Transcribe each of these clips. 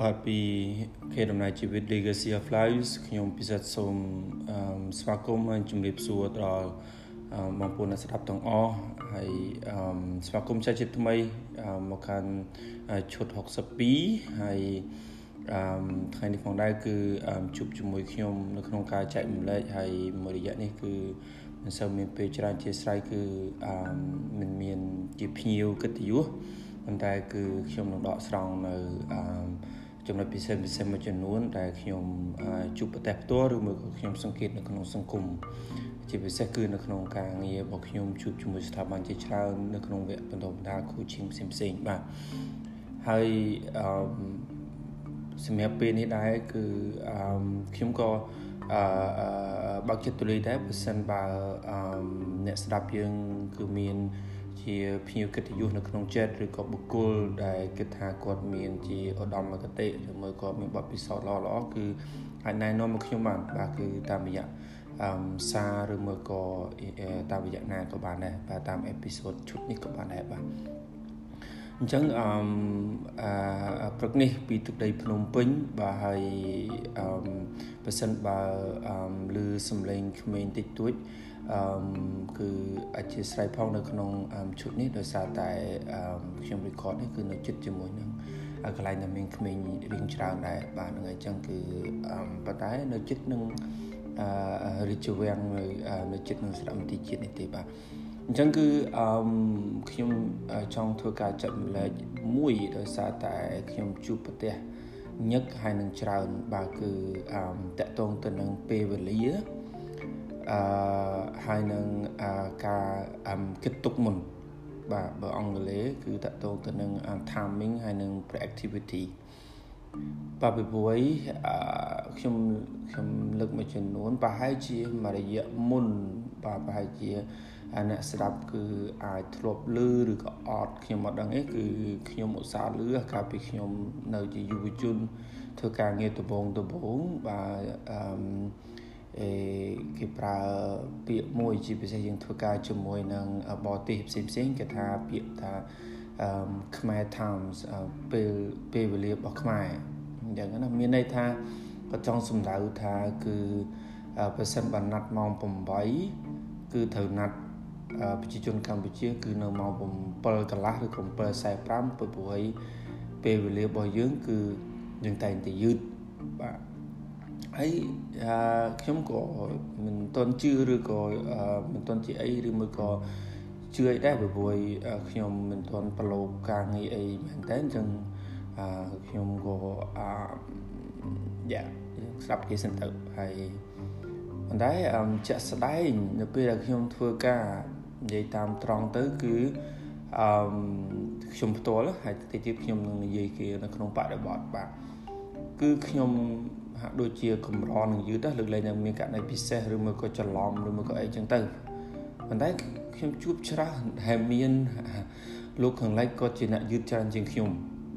បាទពីខេដំណើរជីវិត Legacy of Lives ខ្ញុំពិសិដ្ឋសូមស្វាគមន៍ហើយជំរាបសួរដល់បងប្អូនអ្នកស្ដាប់ទាំងអស់ហើយស្វាគមន៍ចាស់ជាតិថ្មីមកកាន់ឈុត62ហើយថ្ងៃនេះផងដែរគឺជួបជាមួយខ្ញុំនៅក្នុងការចែករំលែកហើយមួយរយៈនេះគឺ មិនសូវមានពេលច្រើនជាស្រ័យគឺមិនមានជាភ្ញៀវកិត្តិយសប៉ុន្តែគឺខ្ញុំនឹងដកស្រង់នៅអឺចំណុចពិសេសពិសេសមួយចំនួនដែលខ្ញុំជួបប្រទះផ្ទាល់ឬមួយក៏ខ្ញុំសង្កេតនៅក្នុងសង្គមជាពិសេសគឺនៅក្នុងការងាររបស់ខ្ញុំជួបជាមួយស្ថាប័នជាច្រើននៅក្នុងវគ្គបណ្ដុះបណ្ដាល coaching ផ្សេងផ្សេងបាទហើយអឺ សម្រាប់ពេលនេះដែរគឺអឺខ្ញុំក៏អឺបើកចិត្តទូលាយដែរបើសិនបើអឺអ្នកស្ដាប់យើងគឺមានជាភ្ញៀវកិត្តិយសនៅក្នុងចិត្តឬក៏បុគ្គលដែលគិតថាគាត់មានជាឧត្តមគតិឬមួយក៏មានបទពិសោធន៍ល្អល្អគឺអាចណែនាំមកខ្ញុំបានបាទគឺតាមរយៈអឺសារឬមួយក៏តាមរយៈណាក៏បានដែរបាទតាមអេពីសូតឈុតនេះក៏បានដែរបាទ អញ្ចឹងអឺព្រឹកនេះពីទឹកដីភ្នំពេញបាទហើយអឺបើសិនបើអឺឮសំឡេងក្មេងតិចតួចអឺគឺអធិស្ឋានផងនៅក្នុងឈុតនេះដោយសារតែខ្ញុំ record នេះគឺនៅចិត្តជាមួយនឹងកន្លែងដែលមានក្មេងរៀងច្រើនដែរបាទហ្នឹងហើយអញ្ចឹងគឺប៉ុន្តែនៅចិត្តនឹងអឺរាជវាំងនៅនៅចិត្តនឹងស្ដាប់មន្ទីរជាតិនេះទេបាទ អញ្ចឹងគឺអឺខ្ញុំចង់ធ្វើការចាត់ម្លែកមួយដោយសារតែខ្ញុំជួបប្រទេសញឹកហើយនឹងច្រើនបាទគឺអឺតកតងទៅនឹងពេលវេលាអឺហើយនឹងការគិតទុកមុនបាទបើអង់គ្លេសគឺតកតងទៅនឹង timing ហើយនឹង proactivity បាទពីព្រោះអឺខ្ញុំខ្ញុំលើកមួយចំនួនប្រហែលជាមួយរយៈមុនបាទប្រហែលជា អ្នកស្ដាប់គឺអាចធ្លាប់ឮឬក៏អត់ខ្ញុំអត់ដឹងទេគឺខ្ញុំឧស្សាហ៍ឮកាលពីខ្ញុំនៅជាយុវជនធ្វើការងារដំបងដំបងបាទអឺអេគេប្រើពាក្យមួយជាពិសេសយើងធ្វើការជាមួយនឹងបរទេសផ្សេងផ្សេងគេថាពាក្យថាអឺខ្មែរ times ពេលពេលវេលារបស់ខ្មែរអញ្ចឹងណាមានន័យថាគាត់ចង់សម្ដៅថាគឺប្រសិនបើណាត់ម៉ោង8គឺត្រូវណាត់ ប្រជាជនកម្ពុជា គឺនៅម៉ោង7កន្លះឬក៏7:45ព្រោះពេលវេលារបស់យើង គឺយើងតែងតែយឺតបាទហើយខ្ញុំក៏មិនតន់ជឿឬក៏មិនតន់ជាអីឬមួយក៏ជឿអីដែរព្រោះខ្ញុំមិនតន់ប្រឡូកការងារអីមែនតើអញ្ចឹងខ្ញុំក៏អាយ៉ាស្ដាប់គេសិនទៅហើយប៉ុន្តែជាក់ស្ដែងនៅពេលដែលខ្ញុំធ្វើការ និយាយតាមត្រង់ទៅគឺអឺខ្ញុំផ្ទាល់ហើយតិចទៀតខ្ញុំនឹងនិយាយគេនៅក្នុងបរិបទបាទគឺខ្ញុំហាក់ដូចជាកម្រនឹងយឺតលើកលែងតែមានករណីពិសេសឬមួយក៏ច្រឡំឬមួយក៏អីចឹងទៅប៉ុន្តែខ្ញុំជួបច្រើនដែលមានលោកខាងលិចគាត់ជាអ្នកយឺតច្រើនជាងខ្ញុំ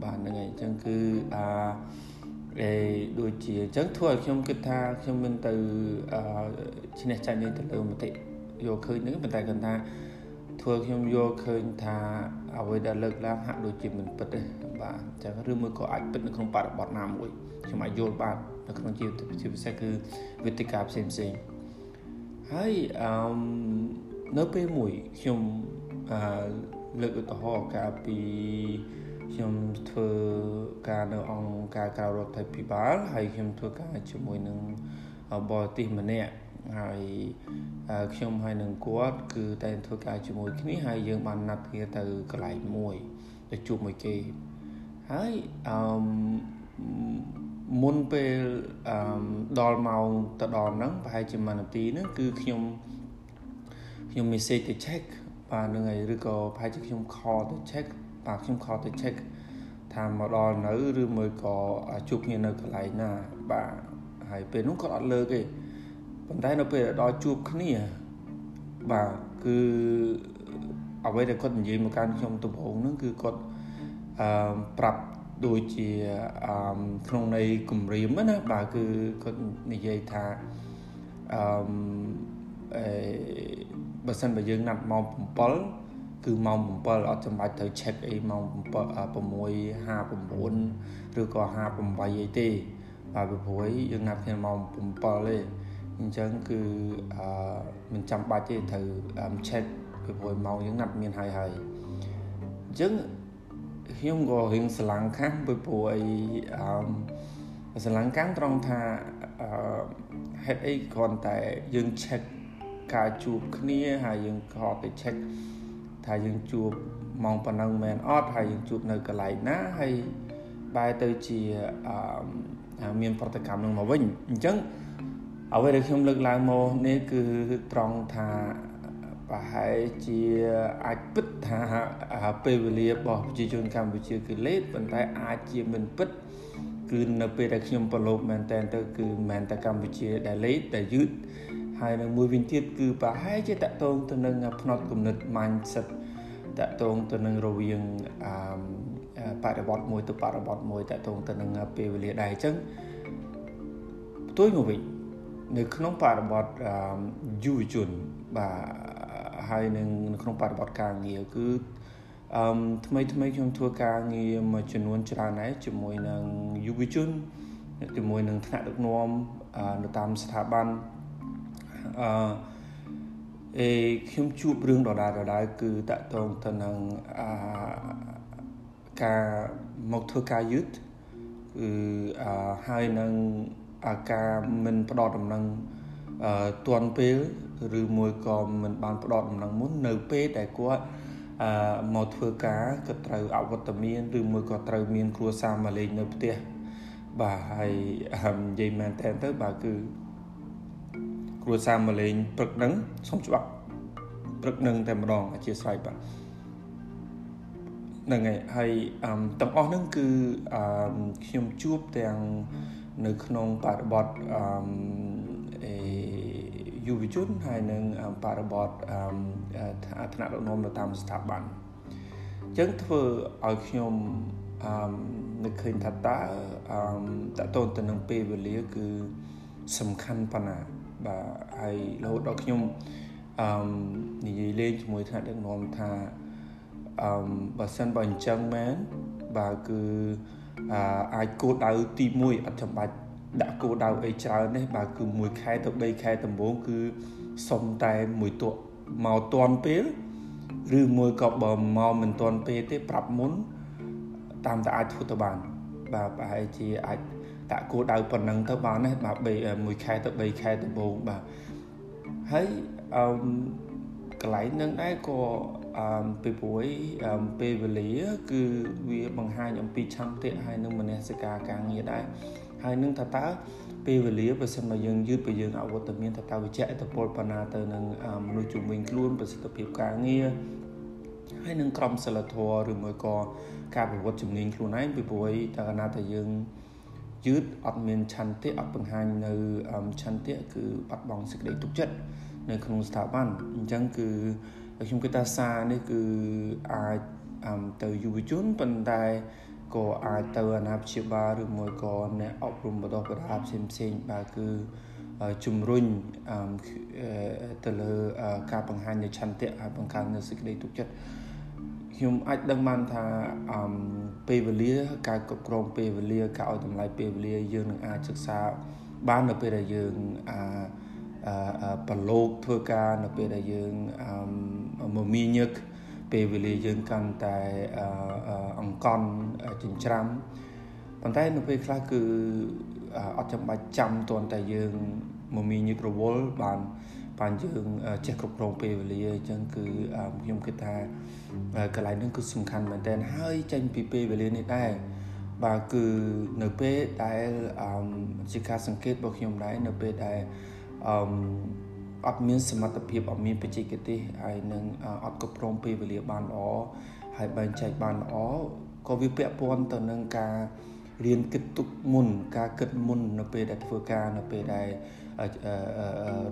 បាទហ្នឹងហើយអញ្ចឹងគឺអាអេដូចជាអញ្ចឹងធ្វើឲ្យខ្ញុំគិតថាខ្ញុំមិនទៅអឺឈ្នះចាញ់នេះទៅលើមតិ យកឃើញហ្នឹងប៉ុន្តែគាត់ថាធ្វើខ្ញុំយកឃើញថាអ្វីដែលលើកឡើងហាក់ដូចជាមិនពិតទេបាទអញ្ចឹងឬមួយក៏អាចពិតនៅក្នុងបរិបទណាមួយខ្ញុំអាចយល់បាននៅក្នុងជីវិតជាពិសេសគឺវេទិកាផ្សេងផ្សេងហើយអឺនៅពេលមួយខ្ញុំអឺលើកឧទាហរណ៍កាលពីខ្ញុំធ្វើការនៅអង្គការក្រៅរដ្ឋាភិបាលហើយខ្ញុំធ្វើការជាមួយនឹងបរទេសម្នាក់ ហើយខ្ញុំហើយនឹងគាត់គឺតែធ្វើការជាមួយគ្នាហើយយើងបានណាត់គ្នាទៅកន្លែងមួយទៅជួបមួយគេហើយអឺមុនពេលអឺដល់ម៉ោងទៅដល់ហ្នឹងប្រហែលជាមួយនាទីហ្នឹងគឺខ្ញុំខ្ញុំ message ទៅ check បាទនឹងហើយឬក៏ប្រហែលជាខ្ញុំ call ទៅ check បាទខ្ញុំ call ទៅ check ថាមកដល់នៅឬមួយក៏ជួបគ្នានៅកន្លែងណាបាទហើយពេលនោះគាត់អត់លើកទេ ប៉ុន្តែនៅពេលដល់ជួបគ្នាបាទគឺអ្វីដែលគាត់និយាយមកកាន់ខ្ញុំដំបូងហ្នឹងគឺគាត់អឺប្រាប់ដូចជាអឺក្នុងន័យគម្រាមណាបាទគឺគាត់និយាយថាអឺអេបើសិនបើយើងណាត់ម៉ោង7គឺម៉ោង7អត់ចាំបាច់ត្រូវ check អីម៉ោង6:59ឬក៏5:8អីទេបាទពីព្រោះយើងណាត់គ្នាម៉ោង7ទេ អញ្ចឹងគឺអឺមិនចាំបាច់ទេត្រូវ check ពីព្រោះម៉ោងយើងណាត់មានហើយហើយអញ្ចឹងខ្ញុំក៏រៀងស្រឡាំងខាំពីព្រោះអីអឺស្រឡាំងកាំងត្រង់ថាអឺហេតុអីគ្រាន់តែយើង check ការជួបគ្នាហើយយើងក៏ទៅ check ថាយើងជួបម៉ោងប៉ុណ្ណឹងមែនអត់ហើយយើងជួបនៅកន្លែងណាហើយបែរទៅជាអឺមានប្រតិកម្មនឹងមកវិញអញ្ចឹង អ្វីដែលខ្ញុំលើកឡើងមកនេះគឺត្រង់ថាប្រហែលជាអាចពិតថាពេលវេលារបស់ប្រជាជនកម្ពុជាគឺលេតប៉ុន្តែអាចជាមិនពិតគឺនៅពេលដែលខ្ញុំប្រឡូកមែនតើទៅគឺមិនមែនតែកម្ពុជាដែលលេតតែយឺតហើយនឹងមួយវិញទៀតគឺប្រហែលជាតកតងទៅនឹងផ្នត់គំនិត mindset តកតងទៅនឹងរវាងអឺបរិបទមួយទៅបរិបទមួយតកតងទៅនឹងពេលវេលាដែរអញ្ចឹងផ្ទុយមកវិញ នៅក្នុងបរិបទយុវជនបាទហើយនឹងក្នុងបរិបទការងារគឺអឺថ្មីថ្មីខ្ញុំធ្វើការងារមួយចំនួនច្រើនដែរជាមួយនឹងយុវជនជាមួយនឹងថ្នាក់ដឹកនាំនៅតាមស្ថាប័នអឺអេខ្ញុំជួបរឿងដដែលដដែលគឺតកតងទៅនឹងអាការមកធ្វើការយឺតគឺអឺហើយនឹងអា ការមិនផ្ដោតដំណឹងអឺទាន់ពេលឬមួយក៏មិនបានផ្ដោតដំណឹងមុននៅពេលដែលគាត់អឺមកធ្វើការក៏ត្រូវអវត្តមានឬមួយក៏ត្រូវមានគ្រួសារមកលេងនៅផ្ទះបាទហើយនិយាយមែនតើទៅបាទគឺគ្រួសារមកលេងព្រឹកហ្នឹងសុំច្បាប់ព្រឹកហ្នឹងតែម្ដងអធិស្ឋានបាទហ្នឹងហើយហើយទាំងអស់ហ្នឹងគឺខ្ញុំជួបទាំង នៅក្នុងបរិបទអឺយុវជនហើយនឹងបរិបទថ្នាក់ដឹកនាំនៅតាមស្ថាប័នអញ្ចឹងធ្វើឲ្យខ្ញុំអឺនឹកឃើញថាតើអឺតទៅទៅនឹងពេលវេលាគឺសំខាន់ប៉ុណ្ណាបាទហើយរហូតដល់ខ្ញុំអឺនិយាយលេងជាមួយថ្នាក់ដឹកនាំថាអឺបើសិនបើអញ្ចឹងមែនបាទគឺ អាចគោលដៅទី1អត់ចាំបាច់ដាក់គោលដៅអីច្រើននេះបាទគឺ1ខែទៅ3ខែដំបូងគឺសុំតែមួយតក់មកតាន់ពេលឬមួយក៏បើមកមិនតាន់ពេលទេប្រាប់មុនតាមតែអាចធ្វើទៅបានបាទប្រហែលជាអាចដាក់គោលដៅប៉ុណ្ណឹងទៅបានណាបាទ1ខែទៅ3ខែដំបូងបាទហើយអឺកន្លែងនឹងដែរក៏ អឺពីព្រួយពេលវេលា គឺវាបង្ហាញអំពីឆន្ទៈហើយនឹងមនសិការការងារដែរហើយនឹងថាតើពេលវេលាបើសិនមកយើងយឺតបើយើងអវត្តមានថាតើវិជ្ជាឥទ្ធិពលប៉ុណ្ណាទៅនឹងមនុស្សជំនាញខ្លួនប្រសិទ្ធភាពការងារហើយនឹងក្រមសិលធម៌ឬមួយក៏ការប្រវត្តិជំនាញខ្លួនឯងពីព្រោះតើកាលណាតែយើងយឺតអត់មានឆន្ទៈអត់បង្ហាញនៅឆន្ទៈគឺបាត់បង់សេចក្តីទុកចិត្តនៅក្នុងស្ថាប័នអញ្ចឹងគឺ ខ្ញុំគិតថាសារនេះគឺអាចទៅយុវជនប៉ុន្តែក៏អាចទៅអាណាព្យាបាលឬមួយក៏អ្នកអប់រំបណ្ដុះបណ្ដាលផ្សេងផ្សេងបាទគឺជំរុញទៅលើការបង្ហាញនៃឆន្ទៈហើយបង្កើននូវសេចក្តីទុកចិត្តខ្ញុំអាចដឹងបានថាអឺពេលវេលាការគ្រប់គ្រងពេលវេលាការឲ្យតម្លៃពេលវេលាយើងនឹងអាចសិក្សាបាននៅពេលដែលយើងអាប្រឡូកធ្វើការនៅពេលដែលយើងអឺ មមាញឹកពេលវេលាយើងកាន់តែអង្កន់ចិញ្ច្រាំប៉ុន្តែនៅពេលខ្លះគឺអត់ចាំបាច់ចាំតន់តែយើងមកមានញឹករវល់បានបានយើងចេះគ្រប់គ្រងពេលវេលាអញ្ចឹងគឺខ្ញុំគិតថាកន្លែងនេះគឺសំខាន់មែនទែនហើយចេញពីពេលវេលានេះដែរបាទគឺនៅពេលដែលជាការសង្កេតរបស់ខ្ញុំដែរនៅពេលដែលអឺ អត់មានសមត្ថភាពអត់មានបច្ចេកទេសហើយនឹងអត់គ្រប់គ្រងពេលវេលាបានល្អហើយបែងចែកបានល្អក៏វាពាក់ព័ន្ធទៅនឹងការរៀនគិតទុកមុន ការគិតមុននៅពេលដែលធ្វើការនៅពេលដែល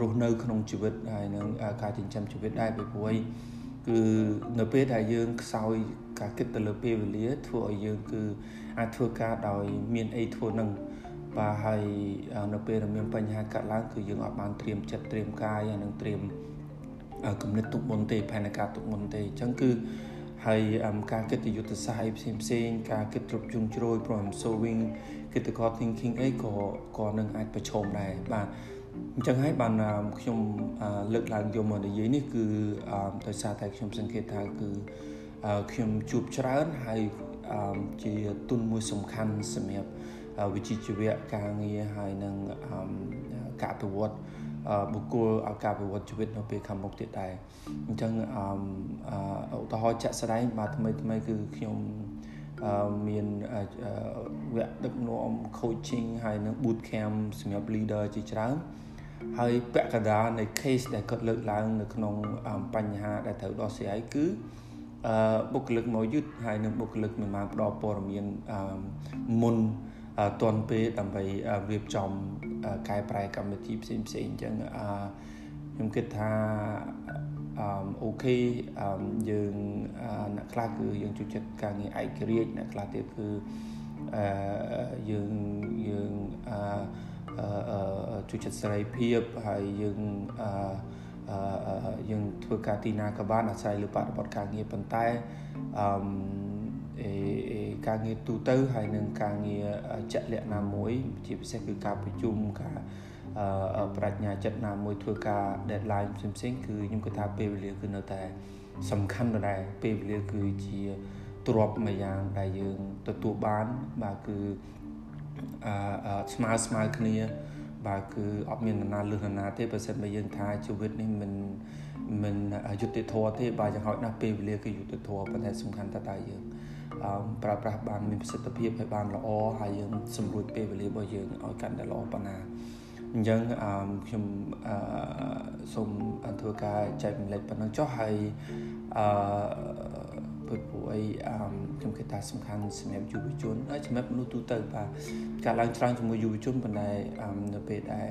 រស់នៅក្នុងជីវិតហើយនឹងការចិញ្ចឹមជីវិតដែរពីព្រោះគឺនៅពេលដែលយើងខ្សោយការគិតទៅលើពេលវេលាធ្វើឲ្យយើងគឺអាចធ្វើការដោយមានអីធ្វើនឹង បាទហើយនៅពេលដែលមានបញ្ហាកាត់ឡើងគឺយើងអត់បានត្រៀមចិត្តត្រៀមកាយហើយនឹងត្រៀមគំនិតទុកមុនទេផែនការទុកមុនទេអញ្ចឹងគឺហើយការគិតយុទ្ធសាស្ត្រផ្សេងផ្សេងការគិតគ្រប់ជ្រុងជ្រោយ problem solving critical thinking អីក៏ក៏នឹងអាចប្រឈមដែរបាទអញ្ចឹងហើយបានខ្ញុំលើកឡើងយកមកនិយាយនេះគឺដោយសារតែខ្ញុំសង្កេតថាគឺខ្ញុំជួបច្រើនហើយជាទុនមួយសំខាន់សម្រាប់ វិជ្ជាជីវៈការងារហើយនឹងការប្រវត្តិបុគ្គលឲ្យការប្រវត្តិជីវិតនៅពេលខាងមុខទៀតដែរអញ្ចឹងឧទាហរណ៍ជាក់ស្ដែងបាទថ្មីថ្មីគឺខ្ញុំមានវគ្គដឹកនាំ coaching ហើយនឹង boot camp សម្រាប់ leader ជាច្រើនហើយពាក់កណ្ដាលនៃ case ដែលគាត់លើកឡើងនៅក្នុងបញ្ហាដែលត្រូវដោះស្រាយគឺអឺបុគ្គលិកមកយឺតហើយនឹងបុគ្គលិកមិនបានផ្ដល់ព័ត៌មានមុន ទាន់ពេលដើម្បីរៀបចំកែប្រែកម្មវិធីផ្សេងផ្សេងអញ្ចឹងខ្ញុំគិតថាអូខេយើងអ្នកខ្លះគឺយើងជួយចិត្តការងារឯករាជ្យអ្នកខ្លះទៀតគឺអឺយើងយើងអឺជួយចិត្តសេរីភាពហើយយើងអឺយើងធ្វើការទីណាក៏បានអាស្រ័យលើបរិបទការងារប៉ុន្តែអឺ ការងារទូទៅហើយនឹងការងារជាក់លាក់ណាមួយ ជាពិសេសគឺការប្រជុំការបញ្ញាចិត្តណាមួយធ្វើការ deadline ផ្សេងៗគឺខ្ញុំគិតថាពេលវេលាគឺនៅតែសំខាន់ដដែលពេលវេលាគឺជាទ្រព្យមួយយ៉ាងដែលយើងទទួលបានបាទគឺអឺស្មើស្មើគ្នា បាទគឺអត់មាននរណាលឺនរណាទេបើសិនបើយើងថាជីវិតនេះមិនមិនយុត្តិធម៌ទេបាទយ៉ាងហោចណាស់ពេលវេលាគឺយុត្តិធម៌ប៉ុន្តែសំខាន់តែតើយើង ប្រើប្រាស់បានមានប្រសិទ្ធភាពហើយបានល្អហើយយើងសម្រួចពេលវេលារបស់យើងឲ្យកាន់តែល្អប៉ុណ្ណាអញ្ចឹងខ្ញុំសូមធ្វើការចែកម្លែកប៉ុណ្ណឹងចុះហើយអឺព្រោះពួកអីខ្ញុំគិតថាសំខាន់សម្រាប់យុវជនហើយសម្រាប់មនុស្សទូទៅបាទការឡើងច្រើនជាមួយយុវជនប៉ុន្តែនៅពេលដែល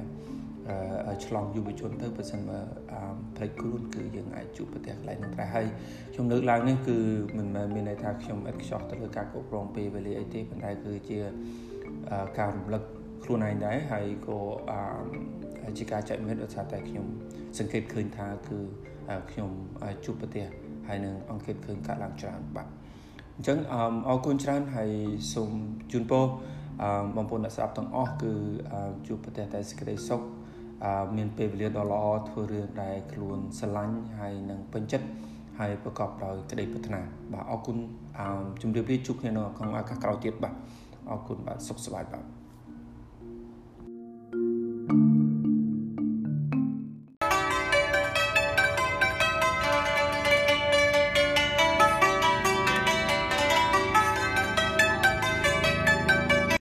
ឆ្លងយុវជនទៅបើសិនបើផ្លេចខ្លួនគឺយើងអាចជួបប្រទះកន្លែងនឹងដែរហើយខ្ញុំលើកឡើងនេះគឺមិនមែនមានន័យថាខ្ញុំឥតខ្ចោះទៅលើការគ្រប់គ្រងពេលវេលាអីទេប៉ុន្តែគឺជាការរំលឹកខ្លួនឯងដែរហើយក៏ជាការចែកម្លែកដោយសារតែខ្ញុំសង្កេតឃើញថាគឺខ្ញុំជួបប្រទះហើយនឹងអង្កេតឃើញការឡើងច្រើនបាទអញ្ចឹងអរគុណច្រើនហើយសូមជូនពរបងប្អូនអ្នកស្ដាប់ទាំងអស់គឺជួបប្រទះតែសេចក្តីសុខ មានពេលវេលាដ៏ល្អធ្វើរឿងដែលខ្លួនស្រឡាញ់ហើយនឹងពេញចិត្តហើយប្រកបដោយក្តីប្រាថ្នាបាទអរគុណជំរាបលាជួបគ្នានៅក្នុងឱកាសក្រោយទៀតបាទអរគុណបាទសុខសប្បាយបាទ